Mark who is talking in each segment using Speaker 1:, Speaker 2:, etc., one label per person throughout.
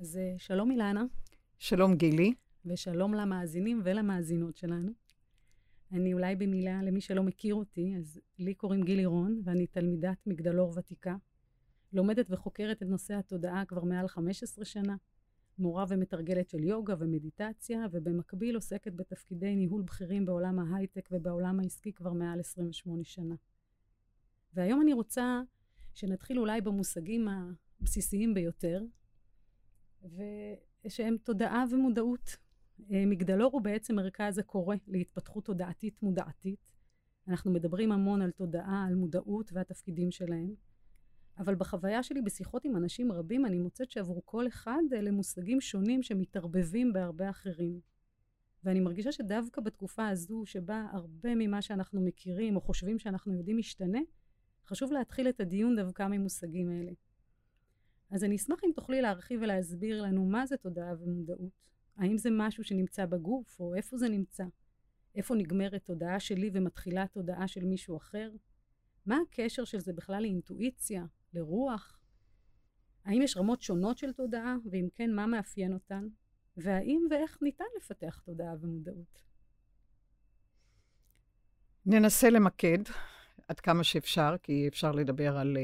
Speaker 1: אז אה, שלום אילנה.
Speaker 2: שלום גילי.
Speaker 1: ושלום למאזינים ולמאזינות שלנו. אני אולי במילה, למי שלא מכיר אותי, אז לי קוראים גילי רון, ואני תלמידת מגדלור ותיקה. לומדת וחוקרת את נושא התודעה כבר מעל 15 שנה. מורה ומתרגלת של יוגה ומדיטציה, ובמקביל עוסקת בתפקידי ניהול בכירים בעולם ההייטק ובעולם העסקי כבר מעל 28 שנה. והיום אני רוצה שנתחיל אולי במושגים הבסיסיים ביותר, ושהם תודעה ומודעות. אה, מגדלור הוא בעצם מרכז הקורא להתפתחות תודעתית מודעתית. אנחנו מדברים המון על תודעה, על מודעות והתפקידים שלהם. אבל בחוויה שלי בשיחות עם אנשים רבים אני מוצאת שעבור כל אחד אלה מושגים שונים שמתערבבים בהרבה אחרים. ואני מרגישה שדווקא בתקופה הזו שבה הרבה ממה שאנחנו מכירים או חושבים שאנחנו יודעים משתנה, חשוב להתחיל את הדיון דווקא ממושגים אלה. אז אני אשמח אם תוכלי להרחיב ולהסביר לנו מה זה תודעה ומודעות. האם זה משהו שנמצא בגוף, או איפה זה נמצא? איפה נגמרת תודעה שלי ומתחילה תודעה של מישהו אחר? מה הקשר של זה בכלל לאינטואיציה, לרוח? האם יש רמות שונות של תודעה, ואם כן, מה מאפיין אותן? והאם ואיך ניתן לפתח תודעה ומודעות?
Speaker 2: ננסה למקד עד כמה שאפשר, כי אפשר לדבר על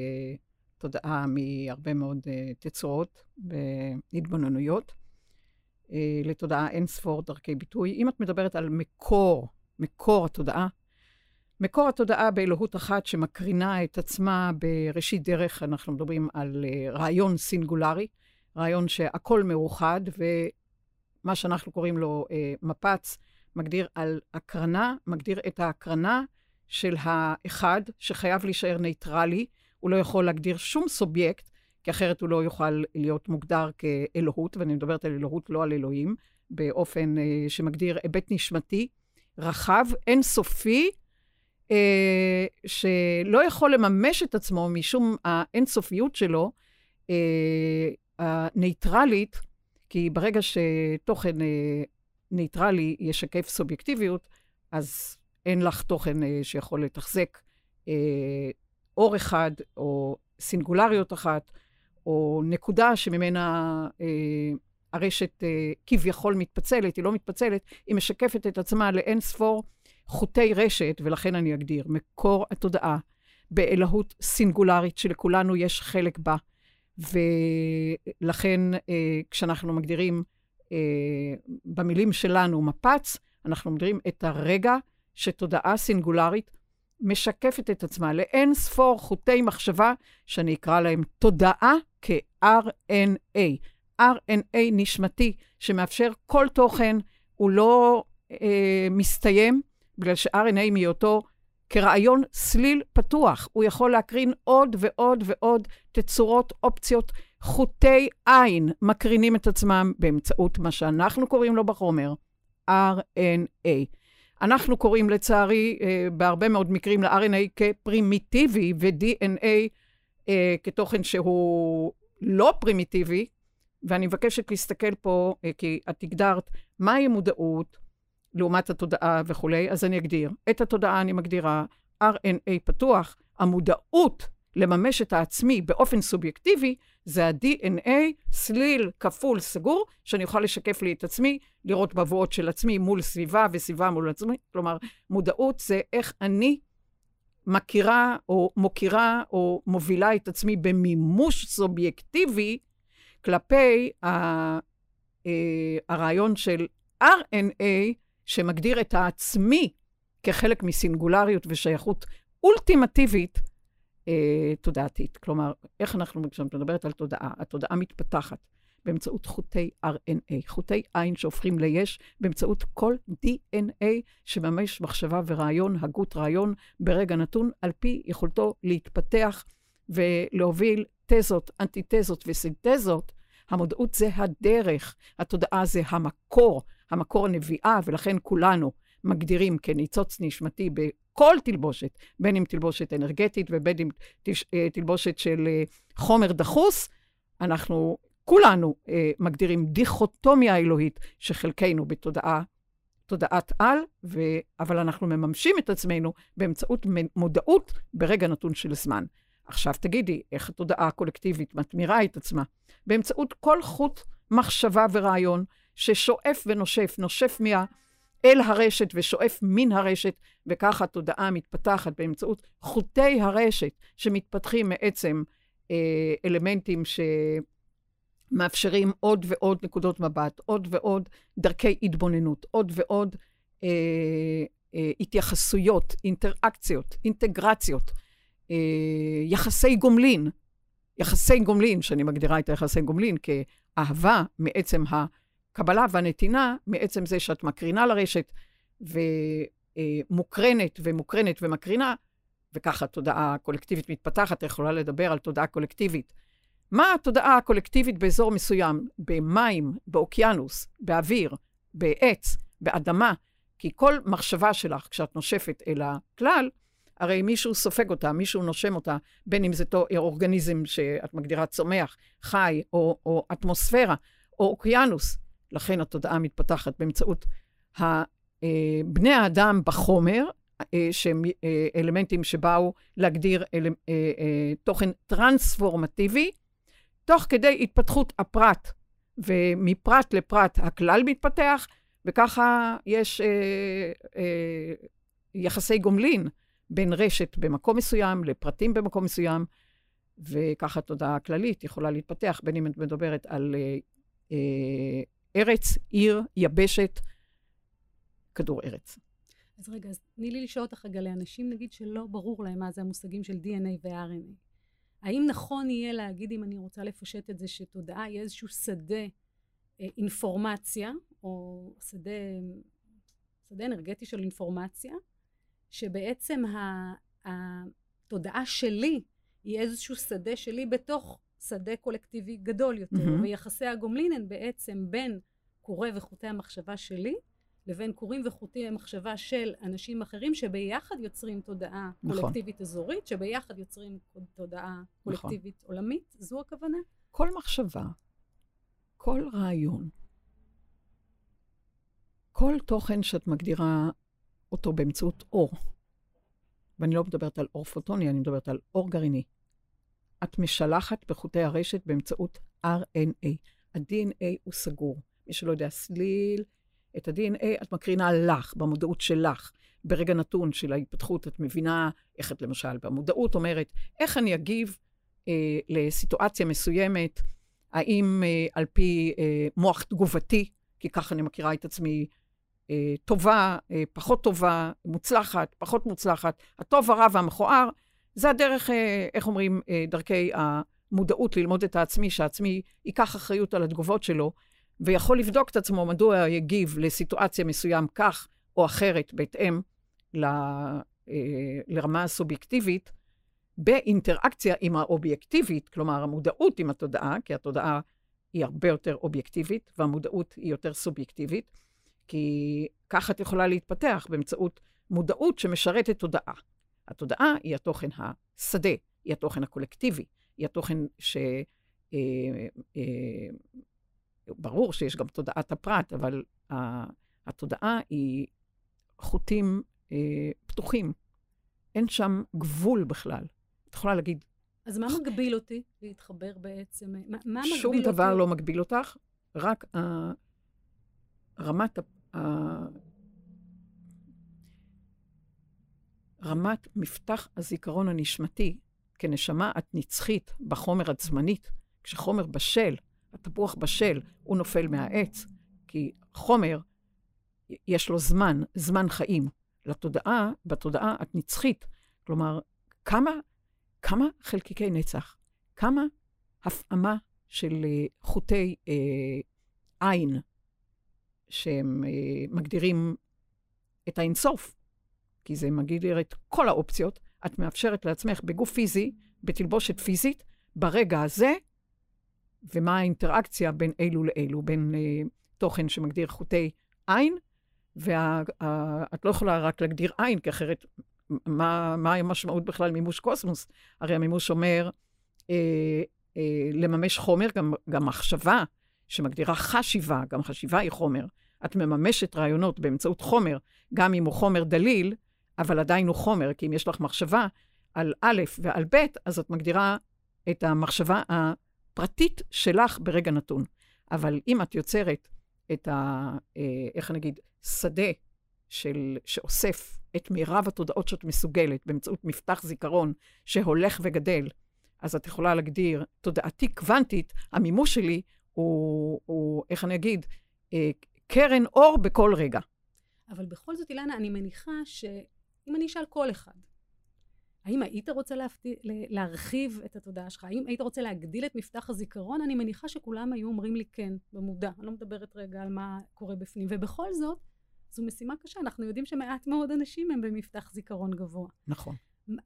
Speaker 2: uh, תודעה מהרבה מאוד uh, תצורות והתבוננויות. Uh, לתודעה אין ספור דרכי ביטוי. אם את מדברת על מקור, מקור התודעה, מקור התודעה באלוהות אחת שמקרינה את עצמה בראשית דרך, אנחנו מדברים על uh, רעיון סינגולרי, רעיון שהכל מאוחד, ומה שאנחנו קוראים לו מפץ, מגדיר על הקרנה, מגדיר את ההקרנה של האחד, שחייב להישאר ניטרלי, הוא לא יכול להגדיר שום סובייקט, כי אחרת הוא לא יוכל להיות מוגדר כאלוהות, ואני מדברת על אלוהות, לא על אלוהים, באופן uh, שמגדיר היבט נשמתי רחב, אינסופי, uh, שלא יכול לממש את עצמו משום האינסופיות שלו, uh, הניטרלית, כי ברגע שתוכן uh, ניטרלי ישקף סובייקטיביות, אז אין לך תוכן uh, שיכול לתחזק uh, אור אחד, או סינגולריות אחת, או נקודה שממנה uh, הרשת uh, כביכול מתפצלת, היא לא מתפצלת, היא משקפת את עצמה לאין ספור חוטי רשת, ולכן אני אגדיר, מקור התודעה באלוהות סינגולרית שלכולנו יש חלק בה. ולכן uh, כשאנחנו מגדירים uh, במילים שלנו מפץ, אנחנו מגדירים את הרגע שתודעה סינגולרית משקפת את עצמה לאין ספור חוטי מחשבה, שאני אקרא להם תודעה כ-RNA. RNA נשמתי, שמאפשר כל תוכן, הוא לא אה, מסתיים, בגלל ש-RNA מהיותו כרעיון סליל פתוח. הוא יכול להקרין עוד ועוד ועוד תצורות, אופציות, חוטי עין מקרינים את עצמם באמצעות מה שאנחנו קוראים לו בחומר, RNA. אנחנו קוראים לצערי אה, בהרבה מאוד מקרים ל-RNA כפרימיטיבי ו-DNA אה, כתוכן שהוא לא פרימיטיבי, ואני מבקשת להסתכל פה, אה, כי את הגדרת מהי מודעות לעומת התודעה וכולי, אז אני אגדיר. את התודעה אני מגדירה RNA פתוח, המודעות לממש את העצמי באופן סובייקטיבי, זה ה-DNA, סליל כפול סגור, שאני אוכל לשקף לי את עצמי, לראות בבואות של עצמי מול סביבה וסביבה מול עצמי. כלומר, מודעות זה איך אני מכירה או מוקירה או מובילה את עצמי במימוש סובייקטיבי כלפי ה, אה, הרעיון של RNA, שמגדיר את העצמי כחלק מסינגולריות ושייכות אולטימטיבית אה, תודעתית. כלומר, איך אנחנו, כשאת מדברת על תודעה, התודעה מתפתחת באמצעות חוטי RNA, חוטי עין שהופכים ליש, באמצעות כל DNA שממש מחשבה ורעיון, הגות רעיון, ברגע נתון, על פי יכולתו להתפתח ולהוביל תזות, אנטיתזות וסינתזות. המודעות זה הדרך, התודעה זה המקור, המקור הנביאה, ולכן כולנו מגדירים כניצוץ נשמתי כל תלבושת, בין אם תלבושת אנרגטית ובין אם אה, תלבושת של אה, חומר דחוס, אנחנו כולנו אה, מגדירים דיכוטומיה אלוהית שחלקנו בתודעה, תודעת על, ו... אבל אנחנו מממשים את עצמנו באמצעות מודעות ברגע נתון של זמן. עכשיו תגידי, איך התודעה הקולקטיבית מתמירה את עצמה? באמצעות כל חוט מחשבה ורעיון ששואף ונושף, נושף מה... אל הרשת ושואף מן הרשת, וככה התודעה מתפתחת באמצעות חוטי הרשת שמתפתחים מעצם אה, אלמנטים שמאפשרים עוד ועוד נקודות מבט, עוד ועוד דרכי התבוננות, עוד ועוד אה, אה, התייחסויות, אינטראקציות, אינטגרציות, אה, יחסי גומלין. יחסי גומלין, שאני מגדירה את היחסי גומלין כאהבה מעצם הקבלה והנתינה, מעצם זה שאת מקרינה לרשת ומוקרנת ומוקרנת ומקרינה, וככה התודעה הקולקטיבית מתפתחת, יכולה לדבר על תודעה קולקטיבית. מה התודעה הקולקטיבית באזור מסוים? במים, באוקיינוס, באוויר, בעץ, באדמה. כי כל מחשבה שלך, כשאת נושפת אל הכלל, הרי מישהו סופג אותה, מישהו נושם אותה, בין אם זה אורגניזם שאת מגדירה צומח, חי, או, או אטמוספירה, או אוקיינוס. לכן התודעה מתפתחת באמצעות אה, בני האדם בחומר, אה, שהם אה, אלמנטים שבאו להגדיר אל, תוכן טרנספורמטיבי, תוך כדי התפתחות הפרט. ומפרט לפרט הכלל מתפתח, וככה יש יחסי גומלין בין רשת במקום מסוים לפרטים במקום מסוים, וככה התודעה הכללית יכולה להתפתח, בין אם את מדברת על אה, ארץ, עיר, יבשת, כדור ארץ.
Speaker 1: אז רגע, אז תני לי לשאול אותך רגע, לאנשים נגיד שלא ברור להם מה זה המושגים של DNA ו-RNA. האם נכון יהיה להגיד, אם אני רוצה לפשט את זה, שתודעה היא איזשהו שדה אה, אינפורמציה, או שדה, שדה אנרגטי של אינפורמציה, שבעצם התודעה שלי היא איזשהו שדה שלי בתוך שדה קולקטיבי גדול יותר, mm-hmm. ויחסי הגומלין הן בעצם בין קורא וחוטי המחשבה שלי, לבין קוראים וחוטי המחשבה של אנשים אחרים, שביחד יוצרים תודעה נכון. קולקטיבית אזורית, שביחד יוצרים תודעה נכון. קולקטיבית נכון. עולמית. זו הכוונה?
Speaker 2: כל מחשבה, כל רעיון, כל תוכן שאת מגדירה אותו באמצעות אור, ואני לא מדברת על אור פוטוני, אני מדברת על אור גרעיני, את משלחת בחוטי הרשת באמצעות RNA. ה-DNA הוא סגור. מי שלא יודע, סליל, את ה-DNA את מקרינה לך, במודעות שלך. ברגע נתון של ההתפתחות, את מבינה איך את למשל במודעות אומרת, איך אני אגיב אה, לסיטואציה מסוימת, האם אה, על פי אה, מוח תגובתי, כי ככה אני מכירה את עצמי, אה, טובה, אה, פחות טובה, מוצלחת, פחות מוצלחת, הטוב, הרע והמכוער, זה הדרך, אה, איך אומרים, אה, דרכי המודעות ללמוד את העצמי, שהעצמי ייקח אחריות על התגובות שלו, ויכול לבדוק את עצמו מדוע יגיב לסיטואציה מסוים כך או אחרת, בהתאם ל, אה, לרמה הסובייקטיבית, באינטראקציה עם האובייקטיבית, כלומר המודעות עם התודעה, כי התודעה היא הרבה יותר אובייקטיבית, והמודעות היא יותר סובייקטיבית, כי ככה את יכולה להתפתח באמצעות מודעות שמשרתת תודעה. התודעה היא התוכן השדה, היא התוכן הקולקטיבי, היא התוכן ש... אה, אה, ברור שיש גם תודעת הפרט, אבל התודעה היא חוטים אה, פתוחים. אין שם גבול בכלל. את יכולה להגיד...
Speaker 1: אז מה מגביל אותי להתחבר בעצם? מה, מה מגביל אותי?
Speaker 2: שום דבר לא מגביל אותך, רק רמת, רמת מפתח הזיכרון הנשמתי. כנשמה את נצחית בחומר את זמנית. כשחומר בשל, התפוח בשל, הוא נופל מהעץ, כי חומר, יש לו זמן, זמן חיים. לתודעה, בתודעה את נצחית. כלומר, כמה, כמה חלקיקי נצח, כמה הפעמה של אה, חוטי אה, עין, שהם אה, מגדירים את האינסוף, כי זה מגדיר את כל האופציות, את מאפשרת לעצמך בגוף פיזי, בתלבושת פיזית, ברגע הזה, ומה האינטראקציה בין אלו לאלו, בין אה, תוכן שמגדיר חוטי עין, ואת לא יכולה רק להגדיר עין, כי אחרת, מה, מה המשמעות בכלל מימוש קוסמוס? הרי המימוש אומר אה, אה, לממש חומר, גם, גם מחשבה שמגדירה חשיבה, גם חשיבה היא חומר. את מממשת רעיונות באמצעות חומר, גם אם הוא חומר דליל, אבל עדיין הוא חומר, כי אם יש לך מחשבה על א' ועל ב', אז את מגדירה את המחשבה הפרטית שלך ברגע נתון. אבל אם את יוצרת את ה... אה, איך אני אגיד? שדה של, שאוסף את מירב התודעות שאת מסוגלת באמצעות מפתח זיכרון שהולך וגדל, אז את יכולה להגדיר, תודעתי קוונטית, המימוש שלי הוא, הוא איך אני אגיד, אה, קרן אור בכל רגע.
Speaker 1: אבל בכל זאת, אילנה, אני מניחה שאם אני אשאל כל אחד, האם היית רוצה להפתי... להרחיב את התודעה שלך? האם היית רוצה להגדיל את מפתח הזיכרון? אני מניחה שכולם היו אומרים לי כן, במודע. אני לא מדברת רגע על מה קורה בפנים. ובכל זאת, זו משימה קשה. אנחנו יודעים שמעט מאוד אנשים הם במפתח זיכרון גבוה.
Speaker 2: נכון.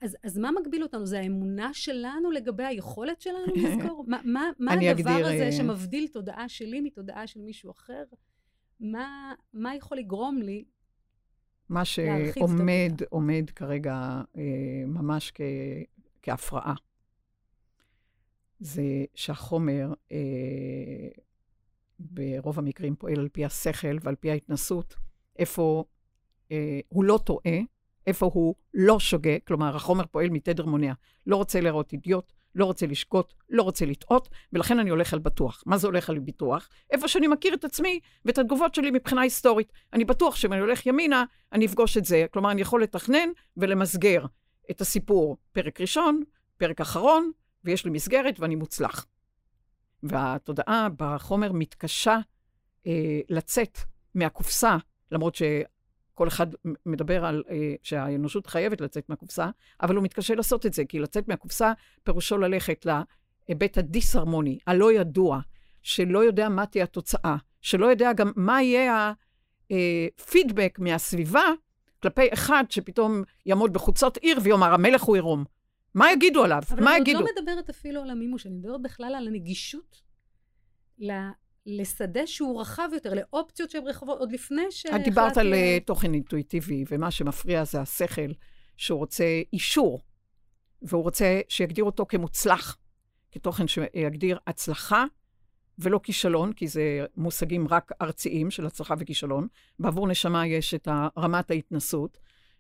Speaker 1: אז, אז מה מגביל אותנו? זה האמונה שלנו לגבי היכולת שלנו לזכור? מה, מה, מה הדבר אגדיר, הזה אה, שמבדיל תודעה שלי מתודעה של מישהו אחר? מה, מה יכול לגרום לי
Speaker 2: מה שעומד עומד כרגע אה, ממש כ, כהפרעה, זה שהחומר אה, ברוב המקרים פועל על פי השכל ועל פי ההתנסות, איפה אה, הוא לא טועה, איפה הוא לא שוגה, כלומר, החומר פועל מתדר מונע. לא רוצה לראות אידיוט, לא רוצה לשגות, לא רוצה לטעות, ולכן אני הולך על בטוח. מה זה הולך על ביטוח? איפה שאני מכיר את עצמי ואת התגובות שלי מבחינה היסטורית. אני בטוח שאם אני הולך ימינה, אני אפגוש את זה. כלומר, אני יכול לתכנן ולמסגר את הסיפור פרק ראשון, פרק אחרון, ויש לי מסגרת ואני מוצלח. והתודעה בחומר מתקשה אה, לצאת מהקופסה, למרות ש... כל אחד מדבר על uh, שהאנושות חייבת לצאת מהקופסה, אבל הוא מתקשה לעשות את זה, כי לצאת מהקופסה פירושו ללכת להיבט הדיסהרמוני, הלא ידוע, שלא יודע מה תהיה התוצאה, שלא יודע גם מה יהיה הפידבק אה, מהסביבה כלפי אחד שפתאום יעמוד בחוצות עיר ויאמר, המלך הוא עירום. מה יגידו עליו? מה יגידו?
Speaker 1: אבל אני עוד לא מדברת אפילו על המימוש, אני מדברת בכלל על הנגישות לשדה שהוא רחב יותר, לאופציות שהן רחבות, עוד לפני ש...
Speaker 2: את דיברת על אה, תוכן אינטואיטיבי, ומה שמפריע זה השכל, שהוא רוצה אישור, והוא רוצה שיגדיר אותו כמוצלח, כתוכן שיגדיר הצלחה ולא כישלון, כי זה מושגים רק ארציים של הצלחה וכישלון. בעבור נשמה יש את רמת ההתנסות,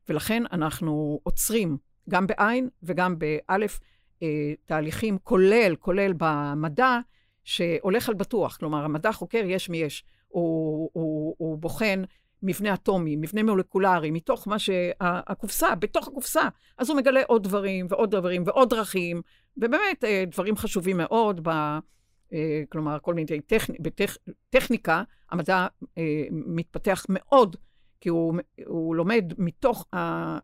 Speaker 2: ולכן אנחנו עוצרים גם בעין וגם באלף אה, תהליכים, כולל, כולל במדע, שהולך על בטוח. כלומר, המדע חוקר יש מי יש. הוא, הוא, הוא בוחן מבנה אטומי, מבנה מולקולרי, מתוך מה שהקופסה, בתוך הקופסה. אז הוא מגלה עוד דברים ועוד דברים ועוד דרכים, ובאמת אה, דברים חשובים מאוד, ב, אה, כלומר, כל מיני טכני, בטכניקה, המדע אה, מתפתח מאוד, כי הוא, הוא לומד מתוך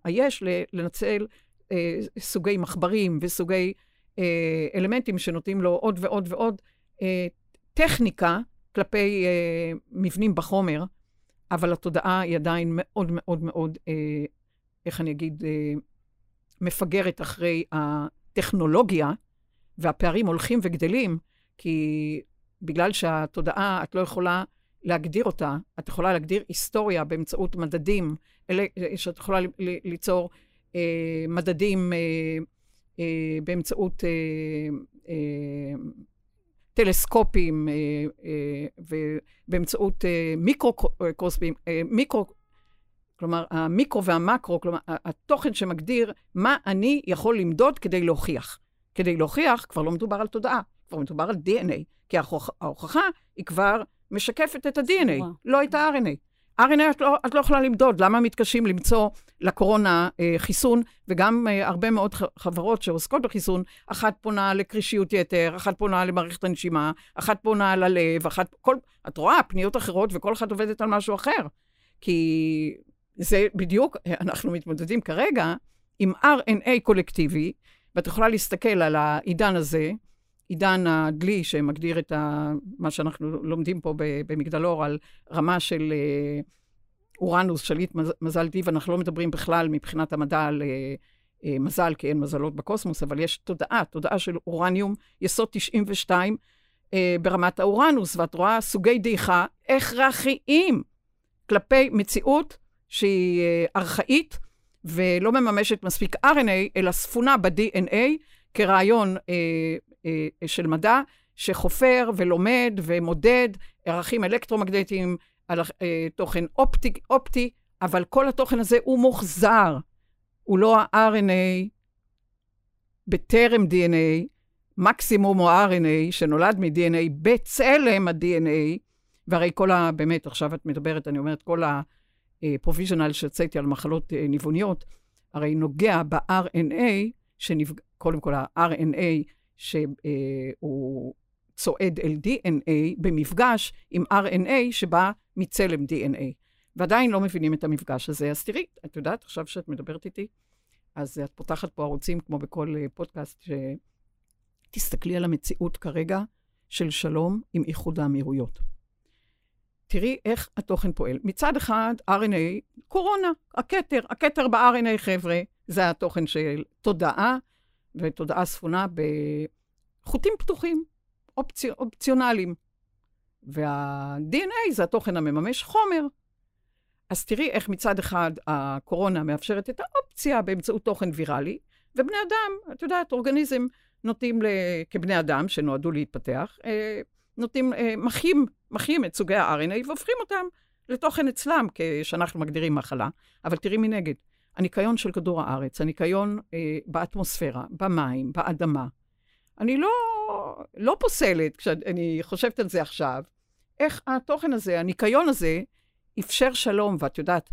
Speaker 2: היש לנצל סוגי מחברים וסוגי אלמנטים שנותנים לו עוד ועוד ועוד טכניקה כלפי אה, מבנים בחומר, אבל התודעה היא עדיין מאוד מאוד מאוד, אה, איך אני אגיד, אה, מפגרת אחרי הטכנולוגיה, והפערים הולכים וגדלים, כי בגלל שהתודעה, את לא יכולה להגדיר אותה, את יכולה להגדיר היסטוריה באמצעות מדדים, אלה, שאת יכולה ליצור אה, מדדים אה, אה, באמצעות אה, אה, טלסקופים אה, אה, ובאמצעות אה, מיקרוקוספים, מיקרו, כלומר, המיקרו והמקרו, כלומר, התוכן שמגדיר מה אני יכול למדוד כדי להוכיח. כדי להוכיח, כבר לא מדובר על תודעה, כבר מדובר על DNA, כי ההוכחה היא כבר משקפת את ה-DNA, לא את ה-RNA. RNA את לא, את לא יכולה למדוד, למה מתקשים למצוא לקורונה אה, חיסון, וגם אה, הרבה מאוד חברות שעוסקות בחיסון, אחת פונה לקרישיות יתר, אחת פונה למערכת הנשימה, אחת פונה ללב, אחת, כל, את רואה פניות אחרות וכל אחת עובדת על משהו אחר. כי זה בדיוק, אנחנו מתמודדים כרגע עם RNA קולקטיבי, ואת יכולה להסתכל על העידן הזה, עידן הדלי, שמגדיר את ה, מה שאנחנו לומדים פה במגדלור, על רמה של אה, אורנוס, שליט מזל טיב, אנחנו לא מדברים בכלל מבחינת המדע על אה, אה, מזל, כי אין מזלות בקוסמוס, אבל יש תודעה, תודעה של אורניום, יסוד 92 ברמת האורנוס, ואת רואה סוגי דעיכה הכרחיים כלפי מציאות שהיא ארכאית ולא מממשת מספיק RNA, אלא ספונה ב-DNA כרעיון אה, אה, של מדע שחופר ולומד ומודד ערכים אלקטרומגנטיים על אה, תוכן אופטי, אופטי, אבל כל התוכן הזה הוא מוחזר. הוא לא ה-RNA בטרם DNA, המקסימום הוא ה-RNA, שנולד מ-DNA בצלם ה-DNA, והרי כל ה... באמת, עכשיו את מדברת, אני אומרת, כל ה-provisional שהוצאתי על מחלות אה, ניווניות, הרי נוגע ב-RNA, שנפג... קודם כל ה-RNA, שהוא צועד אל DNA במפגש עם RNA שבא מצלם DNA. ועדיין לא מבינים את המפגש הזה. אז תראי, את יודעת, עכשיו שאת מדברת איתי, אז את פותחת פה ערוצים, כמו בכל אה, פודקאסט, שתסתכלי על המציאות כרגע של שלום עם איחוד האמירויות. תראי איך התוכן פועל. מצד אחד, RNA, קורונה, הכתר, הכתר ב-RNA, חבר'ה, זה התוכן של תודעה, ותודעה ספונה בחוטים פתוחים, אופצי, אופציונליים. וה-DNA זה התוכן המממש חומר. אז תראי איך מצד אחד הקורונה מאפשרת את האופציה באמצעות תוכן ויראלי, ובני אדם, את יודעת, אורגניזם נוטים, כבני אדם שנועדו להתפתח, אה, נוטים, אה, מחיים, מחיים את סוגי ה-RNA והופכים אותם לתוכן אצלם, כשאנחנו מגדירים מחלה. אבל תראי מנגד, הניקיון של כדור הארץ, הניקיון אה, באטמוספירה, במים, באדמה. אני לא, לא פוסלת, כשאני חושבת על זה עכשיו, איך התוכן הזה, הניקיון הזה, אפשר שלום, ואת יודעת,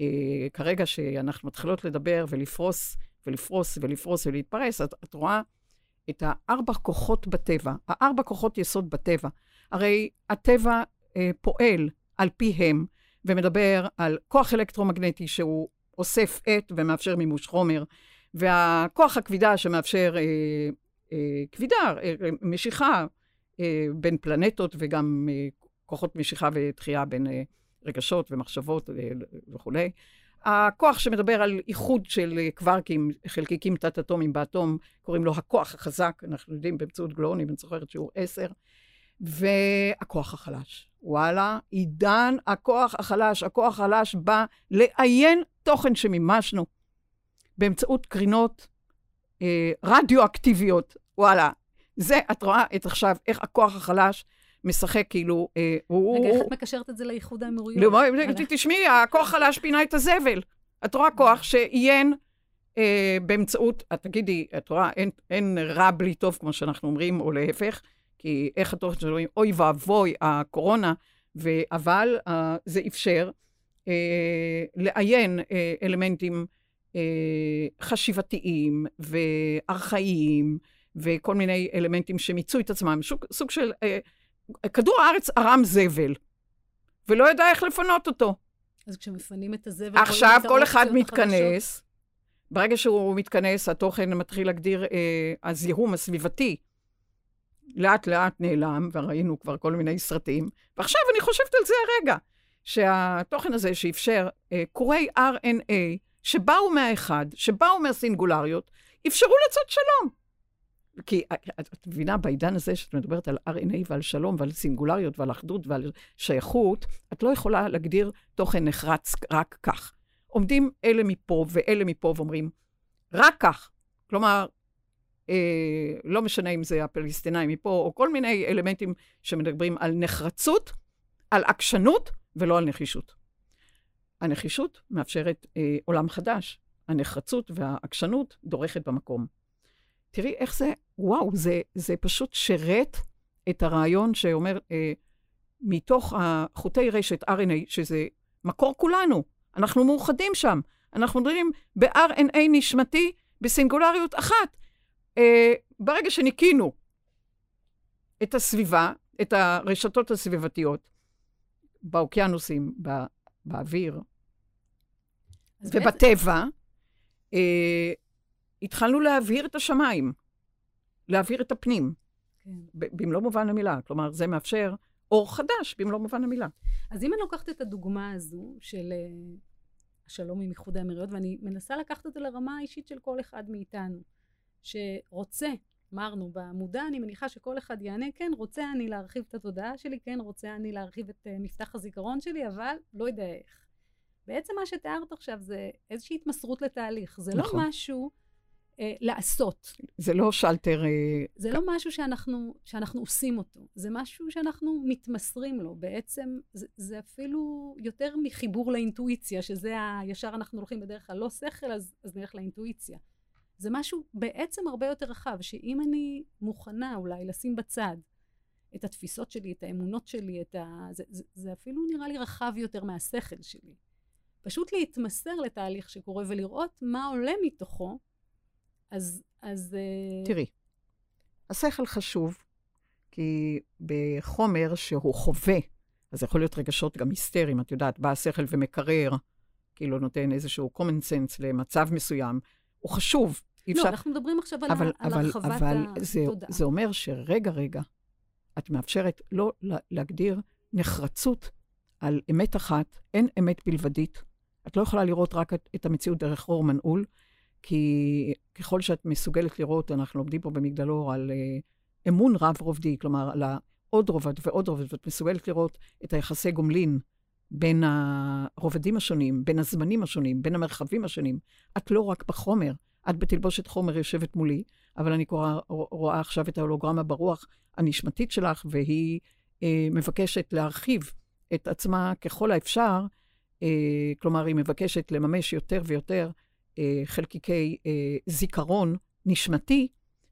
Speaker 2: אה, כרגע שאנחנו מתחילות לדבר ולפרוס ולפרוס ולפרוס ולהתפרס, את, את רואה את הארבע כוחות בטבע, הארבע כוחות יסוד בטבע. הרי הטבע אה, פועל על פיהם ומדבר על כוח אלקטרומגנטי שהוא אוסף עט ומאפשר מימוש חומר, והכוח הכבידה שמאפשר אה, כבידה, אה, משיכה אה, בין פלנטות וגם אה, כוחות משיכה ותחייה בין אה, רגשות ומחשבות אה, וכולי. הכוח שמדבר על איחוד של אה, קווארקים, חלקיקים תת-אטומיים באטום, קוראים לו הכוח החזק, אנחנו יודעים באמצעות גלואונים, אני זוכרת שיעור 10, והכוח החלש. וואלה, עידן הכוח החלש. הכוח החלש בא לעיין תוכן שמימשנו באמצעות קרינות אה, רדיואקטיביות. וואלה, זה, את רואה את עכשיו איך הכוח החלש משחק כאילו... אה,
Speaker 1: רגע, איך את מקשרת את זה לאיחוד האמירויות? לא,
Speaker 2: תשמעי, הכוח חלש פינה את הזבל. את רואה כוח שעיין אה, באמצעות, את תגידי, את רואה, אין, אין רע בלי טוב, כמו שאנחנו אומרים, או להפך, כי איך התוכן שלו, אוי ואבוי, הקורונה, אבל אה, זה אפשר אה, לעיין אה, אלמנטים אה, חשיבתיים וארכאיים, וכל מיני אלמנטים שמיצו את עצמם, סוג, סוג של... אה, כדור הארץ ערם זבל, ולא ידע איך לפנות אותו.
Speaker 1: אז כשמפנים את הזבל...
Speaker 2: עכשיו כל אחד מתכנס, ברגע שהוא מתכנס, התוכן מתחיל להגדיר, אה, הזיהום הסביבתי לאט לאט נעלם, וראינו כבר כל מיני סרטים, ועכשיו אני חושבת על זה הרגע, שהתוכן הזה שאפשר אה, קורי RNA, שבאו מהאחד, שבאו מהסינגולריות, אפשרו לעשות שלום. כי את מבינה, בעידן הזה שאת מדברת על RNA ועל שלום ועל סינגולריות ועל אחדות ועל שייכות, את לא יכולה להגדיר תוכן נחרץ רק כך. עומדים אלה מפה ואלה מפה ואומרים, רק כך. כלומר, אה, לא משנה אם זה הפלסטינאים מפה, או כל מיני אלמנטים שמדברים על נחרצות, על עקשנות ולא על נחישות. הנחישות מאפשרת אה, עולם חדש, הנחרצות והעקשנות דורכת במקום. תראי איך זה, וואו, זה, זה פשוט שרת את הרעיון שאומר, אה, מתוך החוטי רשת RNA, שזה מקור כולנו, אנחנו מאוחדים שם. אנחנו מדברים ב-RNA נשמתי בסינגולריות אחת. אה, ברגע שניקינו את הסביבה, את הרשתות הסביבתיות, באוקיינוסים, בא, באוויר ובטבע, אה, התחלנו להבהיר את השמיים, להבהיר את הפנים, כן. במלוא מובן המילה. כלומר, זה מאפשר אור חדש במלוא מובן המילה.
Speaker 1: אז אם אני לוקחת את הדוגמה הזו של uh, השלום עם איחוד האמירויות, ואני מנסה לקחת את זה לרמה האישית של כל אחד מאיתנו, שרוצה, אמרנו, במודע אני מניחה שכל אחד יענה, כן, רוצה אני להרחיב את התודעה שלי, כן, רוצה אני להרחיב את uh, מפתח הזיכרון שלי, אבל לא יודע איך. בעצם מה שתיארת עכשיו זה איזושהי התמסרות לתהליך. זה לא נכון. לא משהו... אה, לעשות.
Speaker 2: זה לא שלטר... אה,
Speaker 1: זה לא משהו שאנחנו, שאנחנו עושים אותו, זה משהו שאנחנו מתמסרים לו. בעצם זה, זה אפילו יותר מחיבור לאינטואיציה, שזה ה... ישר אנחנו הולכים בדרך הלא שכל, אז, אז נלך לאינטואיציה. זה משהו בעצם הרבה יותר רחב, שאם אני מוכנה אולי לשים בצד את התפיסות שלי, את האמונות שלי, את ה... זה, זה, זה אפילו נראה לי רחב יותר מהשכל שלי. פשוט להתמסר לתהליך שקורה ולראות מה עולה מתוכו, אז... אז
Speaker 2: אה, תראי, השכל חשוב, כי בחומר שהוא חווה, אז יכול להיות רגשות גם היסטריים, את יודעת, בא השכל ומקרר, כאילו נותן איזשהו common sense למצב מסוים, הוא חשוב.
Speaker 1: לא, אפשר... אנחנו מדברים עכשיו על, אבל, על אבל, הרחבת אבל התודעה.
Speaker 2: זה, זה אומר שרגע, רגע, את מאפשרת לא להגדיר נחרצות על אמת אחת, אין אמת בלבדית. את לא יכולה לראות רק את, את המציאות דרך אור מנעול, כי ככל שאת מסוגלת לראות, אנחנו לומדים פה במגדלור על uh, אמון רב-רובדי, כלומר, על עוד רובד ועוד רובד, ואת מסוגלת לראות את היחסי גומלין בין הרובדים השונים, בין הזמנים השונים, בין המרחבים השונים. את לא רק בחומר, את בתלבושת חומר יושבת מולי, אבל אני קורא, רואה עכשיו את ההולוגרמה ברוח הנשמתית שלך, והיא אה, מבקשת להרחיב את עצמה ככל האפשר, אה, כלומר, היא מבקשת לממש יותר ויותר אה, חלקיקי אה, זיכרון נשמתי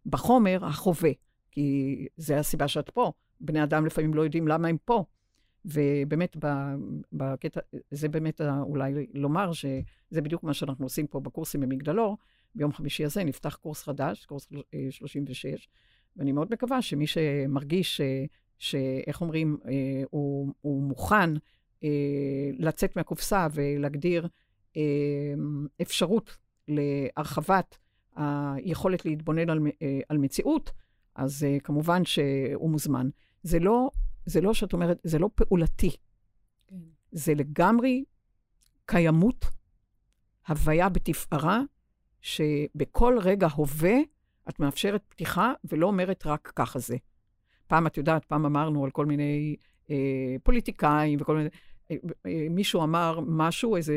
Speaker 2: בחומר החווה, כי זה הסיבה שאת פה. בני אדם לפעמים לא יודעים למה הם פה. ובאמת, בקטע, זה באמת אולי לומר שזה בדיוק מה שאנחנו עושים פה בקורסים במגדלור. ביום חמישי הזה נפתח קורס חדש, קורס 36, אה, ואני מאוד מקווה שמי שמרגיש, שאיך אומרים, הוא, הוא מוכן לצאת מהקופסה ולהגדיר אפשרות להרחבת היכולת להתבונן על, על מציאות, אז כמובן שהוא מוזמן. זה לא, זה לא שאת אומרת, זה לא פעולתי. כן. זה לגמרי קיימות, הוויה בתפארה, שבכל רגע הווה את מאפשרת פתיחה ולא אומרת רק ככה זה. פעם, את יודעת, פעם אמרנו על כל מיני אה, פוליטיקאים וכל מיני... מישהו אמר משהו, איזה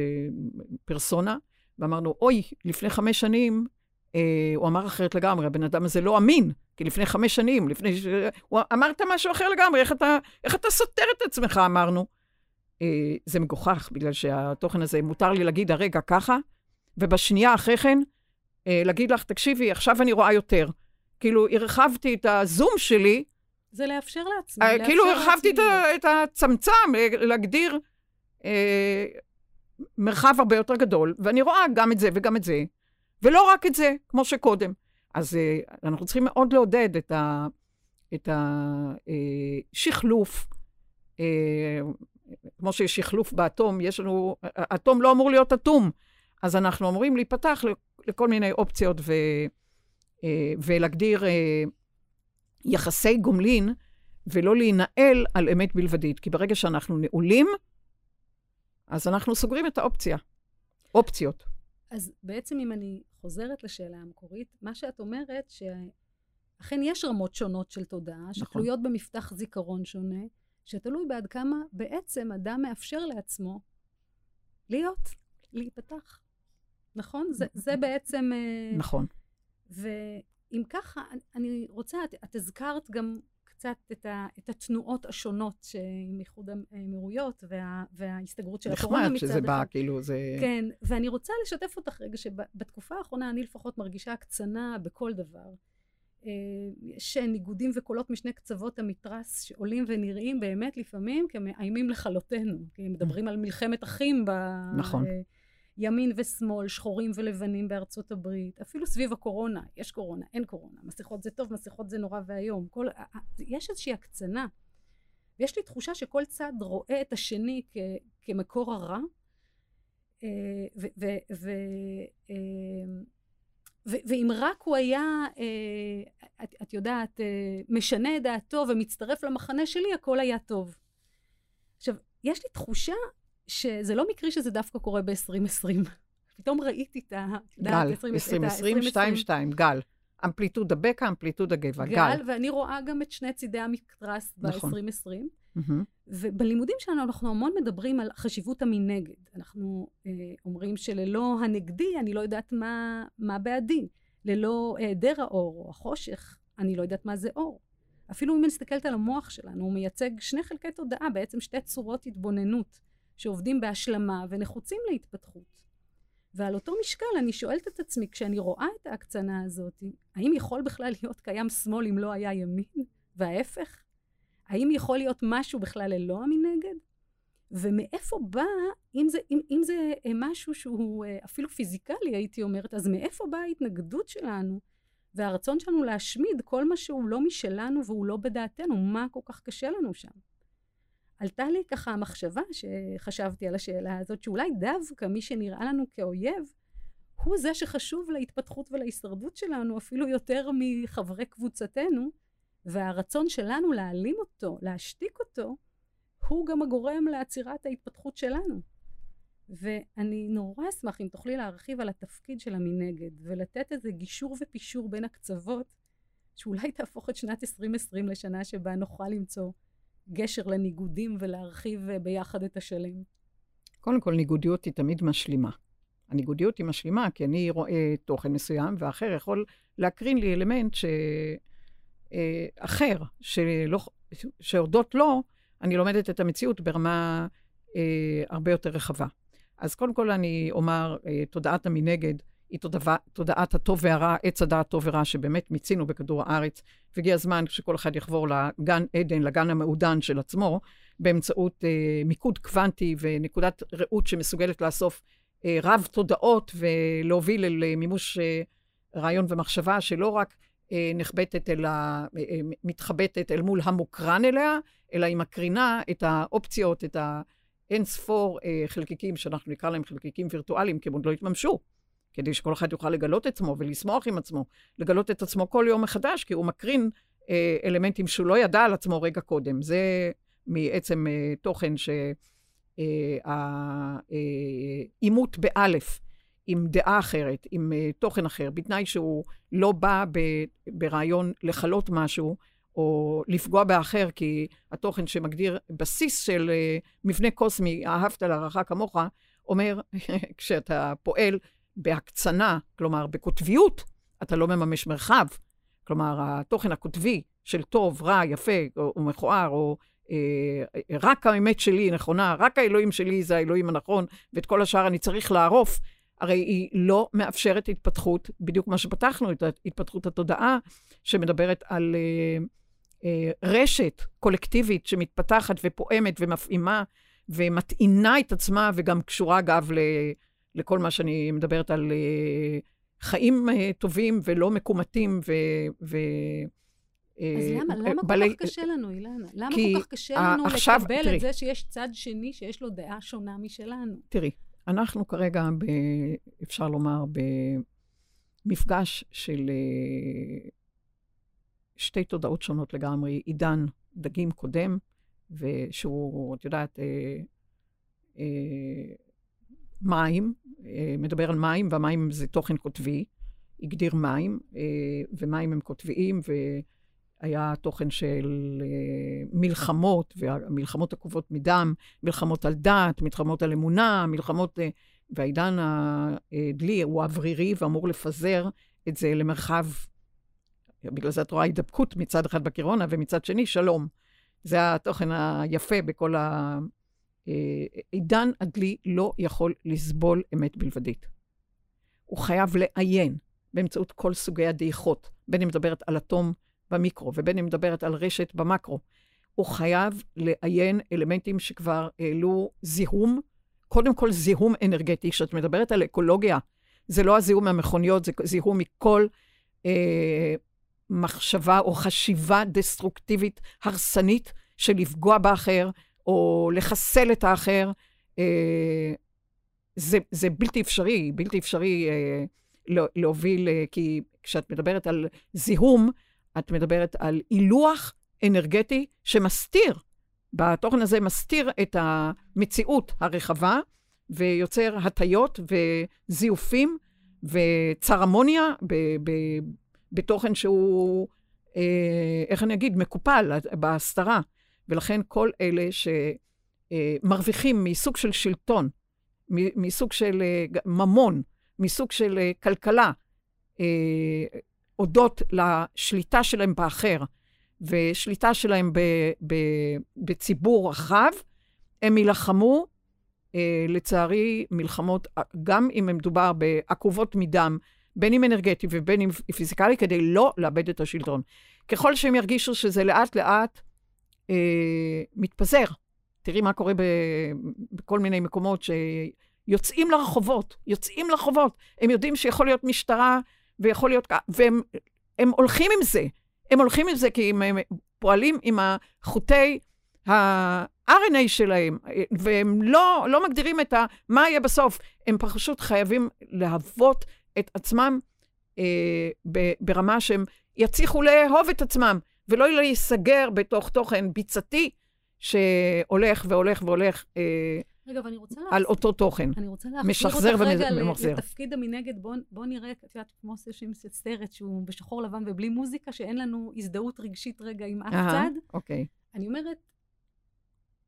Speaker 2: פרסונה, ואמרנו, אוי, לפני חמש שנים אה, הוא אמר אחרת לגמרי, הבן אדם הזה לא אמין, כי לפני חמש שנים, לפני ש... הוא אמרת משהו אחר לגמרי, איך אתה, איך אתה סותר את עצמך, אמרנו. אה, זה מגוחך, בגלל שהתוכן הזה, מותר לי להגיד הרגע ככה, ובשנייה אחרי כן, אה, להגיד לך, תקשיבי, עכשיו אני רואה יותר. כאילו, הרחבתי את הזום שלי.
Speaker 1: זה לאפשר לעצמי.
Speaker 2: אה, כאילו, הרחבתי את, את הצמצם, אה, להגדיר אה, מרחב הרבה יותר גדול, ואני רואה גם את זה וגם את זה. ולא רק את זה, כמו שקודם. אז uh, אנחנו צריכים מאוד לעודד את, ה, את השחלוף. Uh, כמו שיש שחלוף באטום, יש לנו, אטום לא אמור להיות אטום. אז אנחנו אמורים להיפתח לכל מיני אופציות ו, ולהגדיר יחסי גומלין, ולא להינעל על אמת בלבדית. כי ברגע שאנחנו נעולים, אז אנחנו סוגרים את האופציה. אופציות.
Speaker 1: אז בעצם אם אני חוזרת לשאלה המקורית, מה שאת אומרת, שאכן יש רמות שונות של תודעה, נכון. שתלויות במפתח זיכרון שונה, שתלוי בעד כמה בעצם אדם מאפשר לעצמו להיות, להיפתח. נכון? זה, זה בעצם... אה,
Speaker 2: נכון.
Speaker 1: ואם ככה, אני רוצה, את, את הזכרת גם קצת את, ה, את התנועות השונות עם איחוד האמירויות וה, וההסתגרות של הקורונה מצד
Speaker 2: אחד. נחמד שזה בא, כאילו זה...
Speaker 1: כן, ואני רוצה לשתף אותך רגע שבתקופה האחרונה אני לפחות מרגישה הקצנה בכל דבר. אה, יש ניגודים וקולות משני קצוות המתרס שעולים ונראים באמת לפעמים כמאיימים לכלותנו, כי מדברים על מלחמת אחים ב...
Speaker 2: נכון.
Speaker 1: אה, ימין ושמאל, שחורים ולבנים בארצות הברית, אפילו סביב הקורונה, יש קורונה, אין קורונה, מסכות זה טוב, מסכות זה נורא ואיום, כל, יש איזושהי הקצנה, ויש לי תחושה שכל צד רואה את השני כ, כמקור הרע, אה, ו, ו, ו, אה, ואם רק הוא היה, אה, את, את יודעת, משנה את דעתו ומצטרף למחנה שלי, הכל היה טוב. עכשיו, יש לי תחושה שזה לא מקרי שזה דווקא קורה ב-2020. פתאום ראיתי את ה...
Speaker 2: גל, 2020, 22, גל. אמפליטודה בקע, אמפליטודה גבע, גל.
Speaker 1: גל, ואני רואה גם את שני צידי נכון. ב-2020. Mm-hmm. ובלימודים שלנו אנחנו המון מדברים על חשיבות המנגד. אנחנו אה, אומרים שללא הנגדי, אני לא יודעת מה, מה בעדי. ללא היעדר האור או החושך, אני לא יודעת מה זה אור. אפילו אם אני מסתכלת על המוח שלנו, הוא מייצג שני חלקי תודעה, בעצם שתי צורות התבוננות. שעובדים בהשלמה ונחוצים להתפתחות. ועל אותו משקל אני שואלת את עצמי, כשאני רואה את ההקצנה הזאת, האם יכול בכלל להיות קיים שמאל אם לא היה ימין? וההפך? האם יכול להיות משהו בכלל ללא המנגד? ומאיפה בא, אם זה, אם, אם זה משהו שהוא אה, אפילו פיזיקלי, הייתי אומרת, אז מאיפה באה ההתנגדות שלנו והרצון שלנו להשמיד כל מה שהוא לא משלנו והוא לא בדעתנו? מה כל כך קשה לנו שם? עלתה לי ככה המחשבה שחשבתי על השאלה הזאת, שאולי דווקא מי שנראה לנו כאויב, הוא זה שחשוב להתפתחות ולהישרדות שלנו אפילו יותר מחברי קבוצתנו, והרצון שלנו להעלים אותו, להשתיק אותו, הוא גם הגורם לעצירת ההתפתחות שלנו. ואני נורא אשמח אם תוכלי להרחיב על התפקיד של המנגד, ולתת איזה גישור ופישור בין הקצוות, שאולי תהפוך את שנת 2020 לשנה שבה נוכל למצוא גשר לניגודים ולהרחיב אה, ביחד את השלם.
Speaker 2: קודם כל, ניגודיות היא תמיד משלימה. הניגודיות היא משלימה כי אני רואה תוכן מסוים, ואחר יכול להקרין לי אלמנט ש... אה, אחר, שלא, שהודות לו, אני לומדת את המציאות ברמה אה, הרבה יותר רחבה. אז קודם כל אני אומר, אה, תודעת המנגד היא תודעת הטוב והרע, עץ הדעת טוב ורע, שבאמת מיצינו בכדור הארץ, והגיע הזמן שכל אחד יחבור לגן עדן, לגן המעודן של עצמו, באמצעות אה, מיקוד קוונטי ונקודת ראות שמסוגלת לאסוף אה, רב תודעות ולהוביל אל אה, מימוש אה, רעיון ומחשבה שלא רק אה, נחבטת אלא, אה, אה, מתחבטת אל מול המוקרן אליה, אלא היא מקרינה את האופציות, את האין ספור חלקיקים, שאנחנו נקרא להם חלקיקים וירטואליים, כי הם עוד לא התממשו, כדי שכל אחד יוכל לגלות עצמו ולשמוח עם עצמו, לגלות את עצמו כל יום מחדש, כי הוא מקרין אלמנטים שהוא לא ידע על עצמו רגע קודם. זה מעצם תוכן שהעימות באלף עם דעה אחרת, עם uh, תוכן אחר, בתנאי שהוא לא בא ב- ברעיון לכלות משהו, או לפגוע באחר, כי התוכן שמגדיר בסיס של uh, מבנה קוסמי, אהבת לרעך כמוך, אומר, כשאתה פועל בהקצנה, כלומר בקוטביות, אתה לא מממש מרחב. כלומר, התוכן הקוטבי של טוב, רע, יפה, או, או מכוער, או אה, רק האמת שלי נכונה, רק האלוהים שלי זה האלוהים הנכון, ואת כל השאר אני צריך לערוף, הרי היא לא מאפשרת התפתחות, בדיוק מה שפתחנו, את התפתחות התודעה, שמדברת על אה, אה, רשת קולקטיבית שמתפתחת ופועמת ומפעימה ומטעינה את עצמה, וגם קשורה, אגב, ל, לכל מה שאני מדברת על אה, חיים אה, טובים ולא מקומטים ו... ו
Speaker 1: אז למה, אה, למה. כל כך קשה לנו, אילנה? למה כל כך קשה לנו עכשיו, לקבל תראי, את זה שיש צד שני שיש לו דעה שונה משלנו?
Speaker 2: תראי, אנחנו כרגע, ב, אפשר לומר, במפגש של אה, שתי תודעות שונות לגמרי. עידן דגים קודם, ושהוא, את יודעת, אה, אה, מים, אה, מדבר על מים, והמים זה תוכן קוטבי, הגדיר מים, אה, ומים הם קוטביים, ו... היה תוכן של uh, מלחמות, והמלחמות עקובות מדם, מלחמות על דת, מלחמות על אמונה, מלחמות... והעידן הדלי הוא אוורירי ואמור לפזר את זה למרחב, בגלל זה את רואה הידבקות מצד אחד בקורונה, ומצד שני, שלום. זה התוכן היפה בכל. עידן הדלי לא יכול לסבול אמת בלבדית. הוא חייב לעיין באמצעות כל סוגי הדעיכות, בין אם מדברת על אטום במיקרו, ובין אם מדברת על רשת במקרו. הוא חייב לעיין אלמנטים שכבר העלו זיהום, קודם כל זיהום אנרגטי. כשאת מדברת על אקולוגיה, זה לא הזיהום מהמכוניות, זה זיהום מכל אה, מחשבה או חשיבה דסטרוקטיבית, הרסנית, של לפגוע באחר, או לחסל את האחר. אה, זה, זה בלתי אפשרי, בלתי אפשרי אה, להוביל, אה, כי כשאת מדברת על זיהום, את מדברת על הילוח אנרגטי שמסתיר, בתוכן הזה מסתיר את המציאות הרחבה, ויוצר הטיות וזיופים וצרמוניה ב- ב- בתוכן שהוא, אה, איך אני אגיד, מקופל בהסתרה. ולכן כל אלה שמרוויחים מסוג של שלטון, מסוג של אה, ממון, מסוג של אה, כלכלה, אה, הודות לשליטה שלהם באחר ושליטה שלהם ב, ב, בציבור רחב, הם יילחמו אה, לצערי, מלחמות, גם אם מדובר בעקובות מדם, בין אם אנרגטי ובין אם פיזיקלי, כדי לא לאבד את השלטון. ככל שהם ירגישו שזה לאט-לאט אה, מתפזר, תראי מה קורה ב, בכל מיני מקומות שיוצאים לרחובות, יוצאים לרחובות. הם יודעים שיכול להיות משטרה ויכול להיות... והם הם הולכים עם זה. הם הולכים עם זה כי הם, הם פועלים עם החוטי ה-RNA שלהם, והם לא, לא מגדירים את ה... מה יהיה בסוף. הם פשוט חייבים להוות את עצמם אה, ברמה שהם יצליחו לאהוב את עצמם, ולא להיסגר בתוך תוכן ביצתי שהולך והולך והולך אה,
Speaker 1: רגע, ואני רוצה
Speaker 2: על להפ... אותו תוכן.
Speaker 1: אני רוצה להחזיר אותך רגע לתפקיד המנגד. בוא, בוא נראה, את יודעת, כמו שעושים סרט שהוא בשחור לבן ובלי מוזיקה, שאין לנו הזדהות רגשית רגע עם אף צד.
Speaker 2: אוקיי.
Speaker 1: אני אומרת,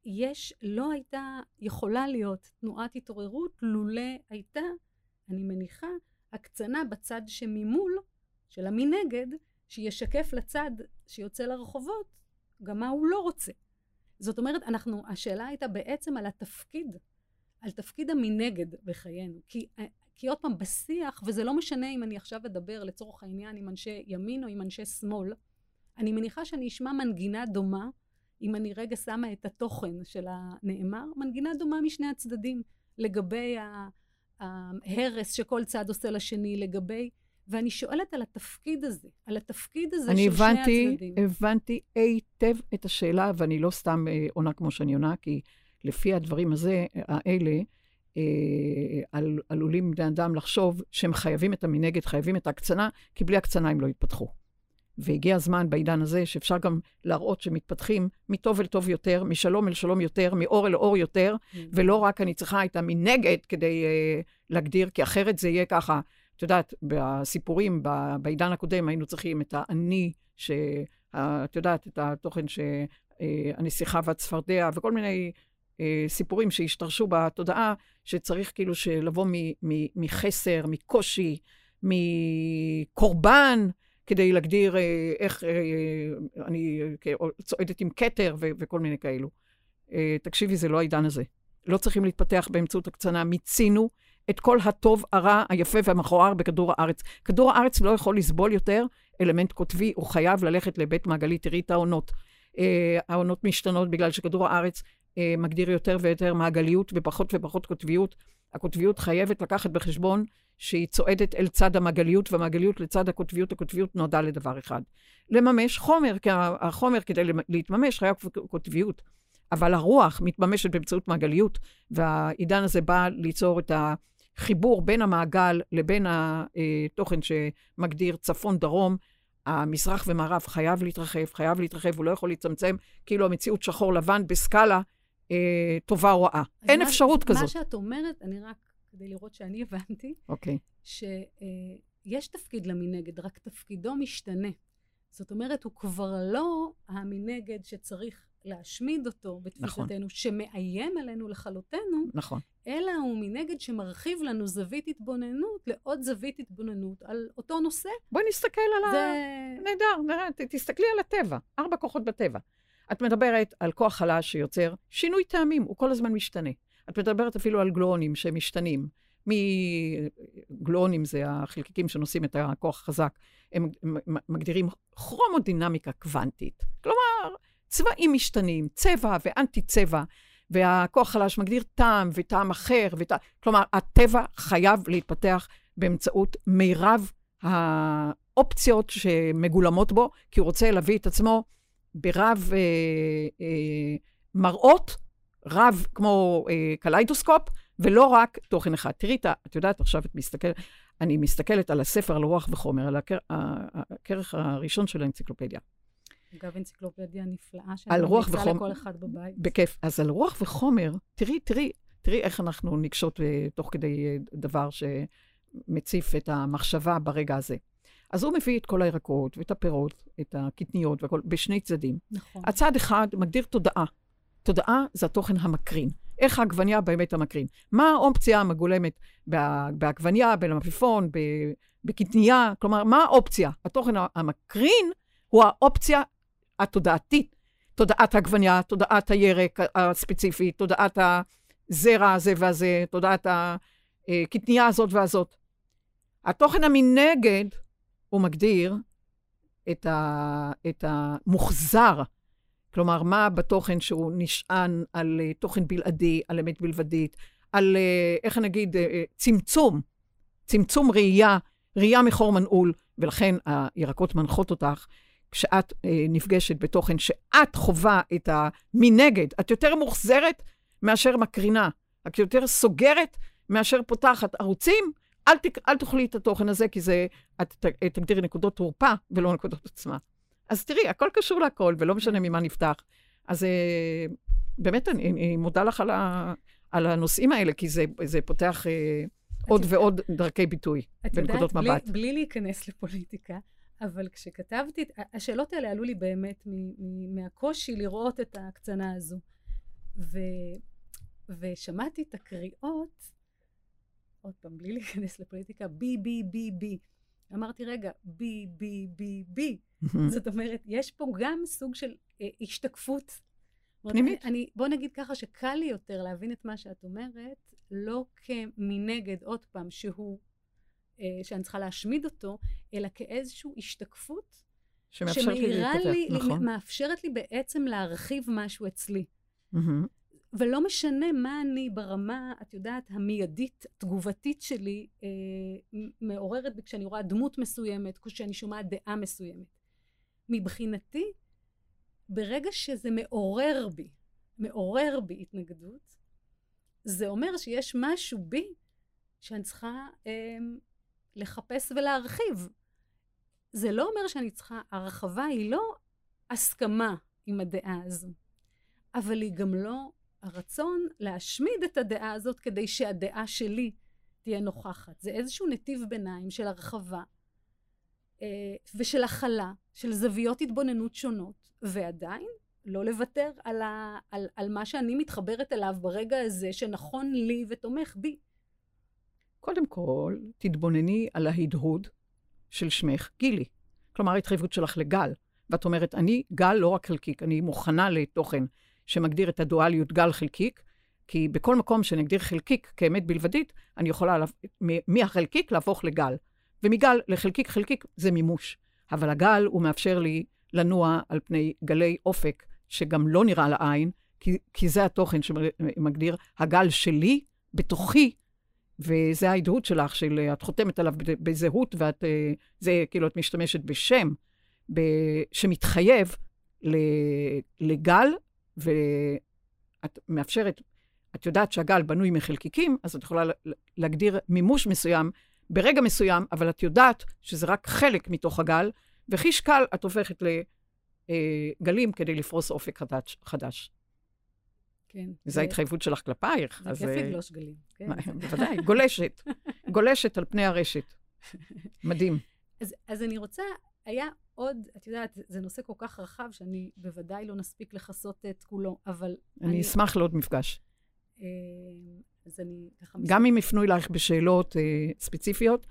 Speaker 1: יש, לא הייתה יכולה להיות תנועת התעוררות לולא הייתה, אני מניחה, הקצנה בצד שממול, של המנגד, שישקף לצד שיוצא לרחובות גם מה הוא לא רוצה. זאת אומרת, אנחנו, השאלה הייתה בעצם על התפקיד, על תפקיד המנגד בחיינו. כי, כי עוד פעם, בשיח, וזה לא משנה אם אני עכשיו אדבר לצורך העניין עם אנשי ימין או עם אנשי שמאל, אני מניחה שאני אשמע מנגינה דומה, אם אני רגע שמה את התוכן של הנאמר, מנגינה דומה משני הצדדים, לגבי ההרס שכל צד עושה לשני, לגבי... ואני שואלת על התפקיד הזה, על התפקיד הזה של
Speaker 2: הבנתי,
Speaker 1: שני הצדדים.
Speaker 2: אני הבנתי היטב את השאלה, ואני לא סתם אה, עונה כמו שאני עונה, כי לפי הדברים הזה, האלה, אה, על, עלולים בני אדם לחשוב שהם חייבים את המנגד, חייבים את ההקצנה, כי בלי הקצנה הם לא יתפתחו. והגיע הזמן בעידן הזה שאפשר גם להראות שמתפתחים מטוב אל טוב יותר, משלום אל שלום יותר, מאור אל אור יותר, mm. ולא רק אני צריכה את המנגד כדי uh, להגדיר, כי אחרת זה יהיה ככה, את יודעת, בסיפורים, בעידן הקודם היינו צריכים את האני, שאת יודעת, את התוכן שהנסיכה אה, והצפרדע, וכל מיני uh, סיפורים שהשתרשו בתודעה, שצריך כאילו לבוא מחסר, מקושי, מקורבן, כדי להגדיר אה, איך אה, אני צועדת עם כתר וכל מיני כאלו. אה, תקשיבי, זה לא העידן הזה. לא צריכים להתפתח באמצעות הקצנה. מיצינו את כל הטוב, הרע, היפה והמכוער בכדור הארץ. כדור הארץ לא יכול לסבול יותר אלמנט קוטבי, הוא חייב ללכת לבית מעגלי. תראי את העונות. העונות משתנות בגלל שכדור הארץ מגדיר יותר ויותר מעגליות ופחות ופחות קוטביות. הקוטביות חייבת לקחת בחשבון שהיא צועדת אל צד המעגליות, והמעגליות לצד הקוטביות, הקוטביות נועדה לדבר אחד. לממש חומר, כי החומר כדי להתממש חייב קוטביות. אבל הרוח מתממשת באמצעות מעגליות, והעידן הזה בא ליצור את החיבור בין המעגל לבין התוכן שמגדיר צפון-דרום. המזרח ומערב חייב להתרחב, חייב להתרחב, הוא לא יכול להצטמצם, כאילו המציאות שחור-לבן בסקאלה אה, טובה או רעה. אין מה, אפשרות
Speaker 1: מה
Speaker 2: כזאת.
Speaker 1: מה שאת אומרת, אני רק כדי לראות שאני הבנתי,
Speaker 2: אוקיי. Okay.
Speaker 1: שיש תפקיד למנגד, רק תפקידו משתנה. זאת אומרת, הוא כבר לא המנגד שצריך להשמיד אותו בתפיסתנו, נכון. שמאיים עלינו לכלותנו,
Speaker 2: נכון.
Speaker 1: אלא הוא מנגד שמרחיב לנו זווית התבוננות לעוד זווית התבוננות על אותו נושא.
Speaker 2: בואי נסתכל על זה... ה... נהדר, נראה, תסתכלי על הטבע, ארבע כוחות בטבע. את מדברת על כוח חלש שיוצר שינוי טעמים, הוא כל הזמן משתנה. את מדברת אפילו על גלואונים שמשתנים. מגלואונים זה החלקיקים שנושאים את הכוח החזק, הם מגדירים כרומודינמיקה קוונטית. כלומר, צבעים משתנים, צבע ואנטי צבע, והכוח חלש מגדיר טעם וטעם אחר, וט... כלומר, הטבע חייב להתפתח באמצעות מירב האופציות שמגולמות בו, כי הוא רוצה להביא את עצמו ברב אה, אה, מראות רב כמו אה, קליידוסקופ, ולא רק תוכן אחד. תראי, את יודעת, עכשיו את מסתכלת, אני מסתכלת על הספר על רוח וחומר, על הכרך הראשון של האנציקלופדיה.
Speaker 1: אגב, אנציקלופדיה נפלאה, שאני ממליצה לכל אחד בבית.
Speaker 2: בכיף. אז על רוח וחומר, תראי, תראי, תראי איך אנחנו ניגשות uh, תוך כדי uh, דבר שמציף את המחשבה ברגע הזה. אז הוא מביא את כל הירקות ואת הפירות, את הקטניות והכל, בשני צדדים.
Speaker 1: נכון.
Speaker 2: הצד אחד מגדיר תודעה. תודעה זה התוכן המקרין. איך העגבניה באמת המקרין? מה האופציה המגולמת בעגבניה, במלפפון, בקטניה? כלומר, מה האופציה? התוכן המקרין הוא האופציה התודעתית. תודעת העגבניה, תודעת הירק הספציפי, תודעת הזרע הזה והזה, תודעת הקטנייה הזאת והזאת. התוכן המנגד, הוא מגדיר את, ה, את המוחזר. כלומר, מה בתוכן שהוא נשען על uh, תוכן בלעדי, על אמת בלבדית, על, uh, איך נגיד, צמצום, צמצום ראייה, ראייה מחור מנעול, ולכן הירקות מנחות אותך. כשאת uh, נפגשת בתוכן שאת חווה את המנגד, את יותר מוחזרת מאשר מקרינה. את יותר סוגרת מאשר פותחת ערוצים, אל, ת, אל תאכלי את התוכן הזה, כי זה, את תגדירי נקודות תורפה ולא נקודות עוצמה. אז תראי, הכל קשור להכל, ולא משנה ממה נפתח. אז אה, באמת, אני, אני מודה לך על, ה, על הנושאים האלה, כי זה, זה פותח אה, עוד יודעת, ועוד דרכי ביטוי ונקודות מבט. את יודעת,
Speaker 1: בלי, בלי להיכנס לפוליטיקה, אבל כשכתבתי, השאלות האלה עלו לי באמת מהקושי לראות את ההקצנה הזו. ו, ושמעתי את הקריאות, עוד פעם, בלי להיכנס לפוליטיקה, בי, בי, בי, בי. אמרתי, רגע, בי, בי, בי, בי. זאת אומרת, יש פה גם סוג של אה, השתקפות.
Speaker 2: פנימית.
Speaker 1: אני, בוא נגיד ככה שקל לי יותר להבין את מה שאת אומרת, לא כמנגד, עוד פעם, שהוא, שאני צריכה להשמיד אותו, אלא כאיזושהי השתקפות.
Speaker 2: שמאפשרת לי לי, נכון.
Speaker 1: מאפשרת לי בעצם להרחיב משהו אצלי. Mm-hmm. ולא משנה מה אני ברמה, את יודעת, המיידית, תגובתית שלי, אה, מעוררת בי כשאני רואה דמות מסוימת, כשאני שומעת דעה מסוימת. מבחינתי, ברגע שזה מעורר בי, מעורר בי התנגדות, זה אומר שיש משהו בי שאני צריכה אה, לחפש ולהרחיב. זה לא אומר שאני צריכה, הרחבה היא לא הסכמה עם הדעה הזו, אבל היא גם לא הרצון להשמיד את הדעה הזאת כדי שהדעה שלי תהיה נוכחת. זה איזשהו נתיב ביניים של הרחבה אה, ושל הכלה, של זוויות התבוננות שונות, ועדיין לא לוותר על, ה, על, על מה שאני מתחברת אליו ברגע הזה שנכון לי ותומך בי.
Speaker 2: קודם כל, תתבונני על ההדהוד של שמך גילי. כלומר, ההתחייבות שלך לגל. ואת אומרת, אני גל לא רק חלקיק, אני מוכנה לתוכן. שמגדיר את הדואליות גל חלקיק, כי בכל מקום שנגדיר חלקיק כאמת בלבדית, אני יכולה מהחלקיק להפוך לגל. ומגל לחלקיק חלקיק זה מימוש. אבל הגל הוא מאפשר לי לנוע על פני גלי אופק, שגם לא נראה לעין, כי, כי זה התוכן שמגדיר הגל שלי, בתוכי, וזה ההדהוד שלך, של את חותמת עליו בזהות, ואת, אה, זה כאילו, את משתמשת בשם, ב, שמתחייב לגל ואת מאפשרת, את יודעת שהגל בנוי מחלקיקים, אז את יכולה להגדיר מימוש מסוים ברגע מסוים, אבל את יודעת שזה רק חלק מתוך הגל, וחיש קל את הופכת לגלים כדי לפרוס אופק חדש. חדש.
Speaker 1: כן.
Speaker 2: זו ההתחייבות שלך כלפייך.
Speaker 1: זה כיף אה, לגלוש גלים. כן.
Speaker 2: בוודאי, גולשת. גולשת על פני הרשת. מדהים.
Speaker 1: אז, אז אני רוצה, היה עוד, את יודעת, זה נושא כל כך רחב שאני בוודאי לא נספיק לכסות את כולו, אבל...
Speaker 2: אני, אני אשמח לעוד מפגש.
Speaker 1: אה, אז אני ככה...
Speaker 2: גם אם יפנו אלייך בשאלות אה, ספציפיות,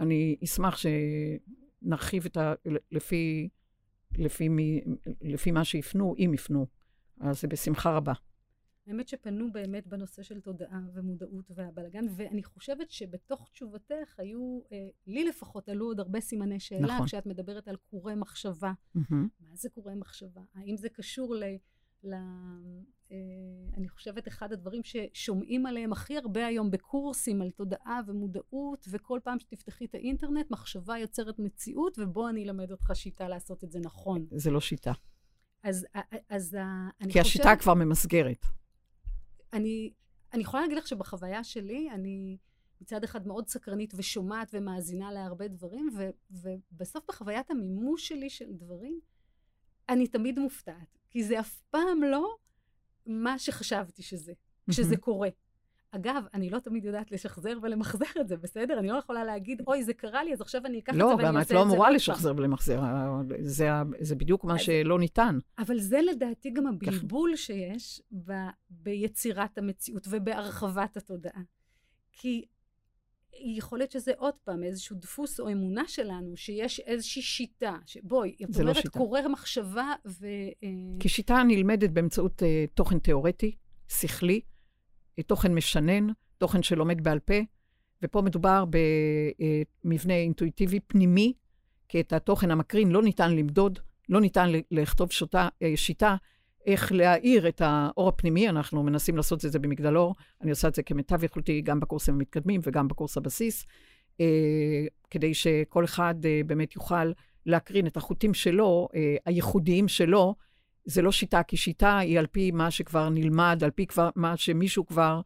Speaker 2: אני אשמח שנרחיב את ה... לפי, לפי, מי, לפי מה שיפנו, אם יפנו. אז זה בשמחה רבה.
Speaker 1: האמת שפנו באמת בנושא של תודעה ומודעות והבלגן, ואני חושבת שבתוך תשובתך היו, אה, לי לפחות, עלו עוד הרבה סימני שאלה, נכון. כשאת מדברת על קורי מחשבה. Mm-hmm. מה זה קורי מחשבה? האם זה קשור ל... ל אה, אני חושבת, אחד הדברים ששומעים עליהם הכי הרבה היום בקורסים על תודעה ומודעות, וכל פעם שתפתחי את האינטרנט, מחשבה יוצרת מציאות, ובוא אני אלמד אותך שיטה לעשות את זה נכון.
Speaker 2: זה לא שיטה.
Speaker 1: אז, אז אני
Speaker 2: כי השיטה כבר ממסגרת.
Speaker 1: אני, אני יכולה להגיד לך שבחוויה שלי, אני מצד אחד מאוד סקרנית ושומעת ומאזינה להרבה דברים, ו, ובסוף בחוויית המימוש שלי של דברים, אני תמיד מופתעת. כי זה אף פעם לא מה שחשבתי שזה, כשזה קורה. אגב, אני לא תמיד יודעת לשחזר ולמחזר את זה, בסדר? אני לא יכולה להגיד, אוי, זה קרה לי, אז עכשיו אני אקח
Speaker 2: לא,
Speaker 1: את זה ואני
Speaker 2: אעשה את זה. לא, גם את לא אמורה לשחזר ולמחזר. זה, זה בדיוק מה אז, שלא ניתן.
Speaker 1: אבל זה לדעתי גם הבלבול כך. שיש ב, ביצירת המציאות ובהרחבת התודעה. כי יכול להיות שזה עוד פעם איזשהו דפוס או אמונה שלנו, שיש איזושהי שיטה, שבואי, את לא אומרת, לא קורר מחשבה ו...
Speaker 2: כי שיטה נלמדת באמצעות uh, תוכן תיאורטי, שכלי, תוכן משנן, תוכן שלומד בעל פה, ופה מדובר במבנה אינטואיטיבי פנימי, כי את התוכן המקרין לא ניתן למדוד, לא ניתן לכתוב שוטה, שיטה איך להאיר את האור הפנימי, אנחנו מנסים לעשות את זה במגדלור, אני עושה את זה כמיטב יכולתי גם בקורסים המתקדמים וגם בקורס הבסיס, אה, כדי שכל אחד אה, באמת יוכל להקרין את החוטים שלו, אה, הייחודיים שלו. זה לא שיטה, כי שיטה היא על פי מה שכבר נלמד, על פי כבר, מה שמישהו כבר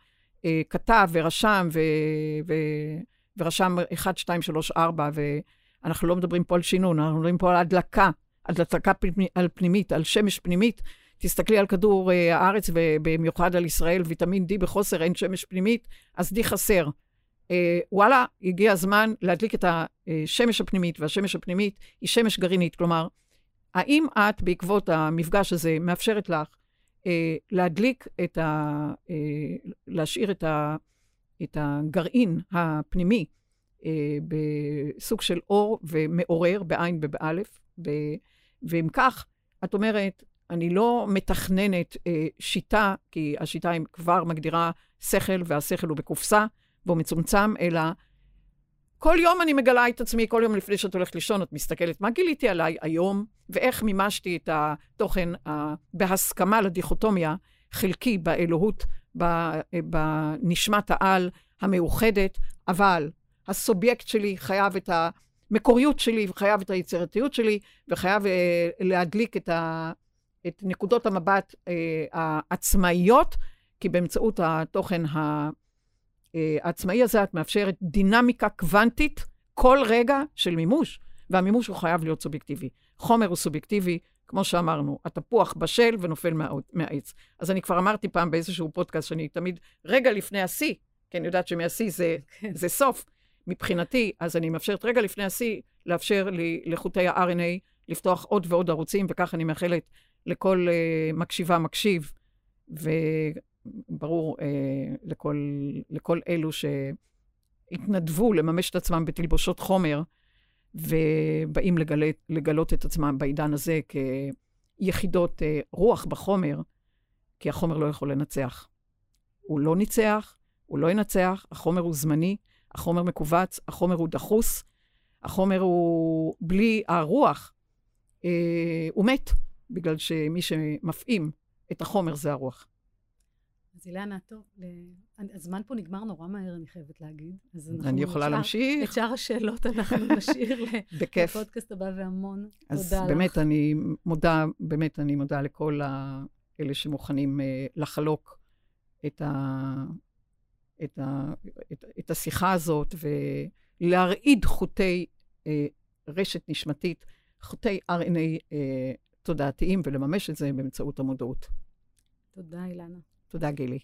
Speaker 2: אה, כתב ורשם, ו, ו, ורשם 1, 2, 3, 4, ואנחנו לא מדברים פה על שינון, אנחנו מדברים פה על הדלקה, הדלקה פנימית, על פנימית, על שמש פנימית. תסתכלי על כדור אה, הארץ, ובמיוחד על ישראל, ויטמין D בחוסר, אין שמש פנימית, אז D חסר. אה, וואלה, הגיע הזמן להדליק את השמש הפנימית, והשמש הפנימית היא שמש גרעינית. כלומר, האם את, בעקבות המפגש הזה, מאפשרת לך אה, להדליק את ה... אה, להשאיר את, ה, את הגרעין הפנימי אה, בסוג של אור ומעורר, בעין ובאלף, ו, ואם כך, את אומרת, אני לא מתכננת אה, שיטה, כי השיטה היא כבר מגדירה שכל, והשכל הוא בקופסה, והוא מצומצם, אלא כל יום אני מגלה את עצמי, כל יום לפני שאת הולכת לישון, את מסתכלת מה גיליתי עליי היום, ואיך מימשתי את התוכן uh, בהסכמה לדיכוטומיה, חלקי באלוהות, בנשמת העל המאוחדת, אבל הסובייקט שלי חייב את המקוריות שלי, וחייב את היצירתיות שלי, וחייב uh, להדליק את, ה, את נקודות המבט uh, העצמאיות, כי באמצעות התוכן ה... אה, העצמאי הזה, את מאפשרת דינמיקה קוונטית כל רגע של מימוש, והמימוש הוא חייב להיות סובייקטיבי. חומר הוא סובייקטיבי, כמו שאמרנו, התפוח בשל ונופל מהעץ. אז אני כבר אמרתי פעם באיזשהו פודקאסט שאני תמיד רגע לפני השיא, כי אני יודעת שמהשיא זה, כן. זה סוף מבחינתי, אז אני מאפשרת רגע לפני השיא לאפשר לי, לחוטי ה-RNA לפתוח עוד ועוד ערוצים, וכך אני מאחלת לכל uh, מקשיבה מקשיב, ו... ברור אה, לכל, לכל אלו שהתנדבו לממש את עצמם בתלבושות חומר, ובאים לגלת, לגלות את עצמם בעידן הזה כיחידות אה, רוח בחומר, כי החומר לא יכול לנצח. הוא לא ניצח, הוא לא ינצח, החומר הוא זמני, החומר מכווץ, החומר הוא דחוס, החומר הוא בלי הרוח, אה, הוא מת, בגלל שמי שמפעים את החומר זה הרוח.
Speaker 1: אז אילנה, טוב, הזמן פה נגמר נורא מהר, אני חייבת להגיד.
Speaker 2: אני יכולה להמשיך.
Speaker 1: את שאר השאלות אנחנו נשאיר לפודקאסט הבא והמון תודה לך.
Speaker 2: אז באמת, אני מודה, באמת, אני מודה לכל אלה שמוכנים uh, לחלוק את, ה, את, ה, את, את השיחה הזאת ולהרעיד חוטי uh, רשת נשמתית, חוטי RNA אה, תודעתיים, ולממש את זה באמצעות המודעות.
Speaker 1: תודה, אילנה.
Speaker 2: תודה, גילי.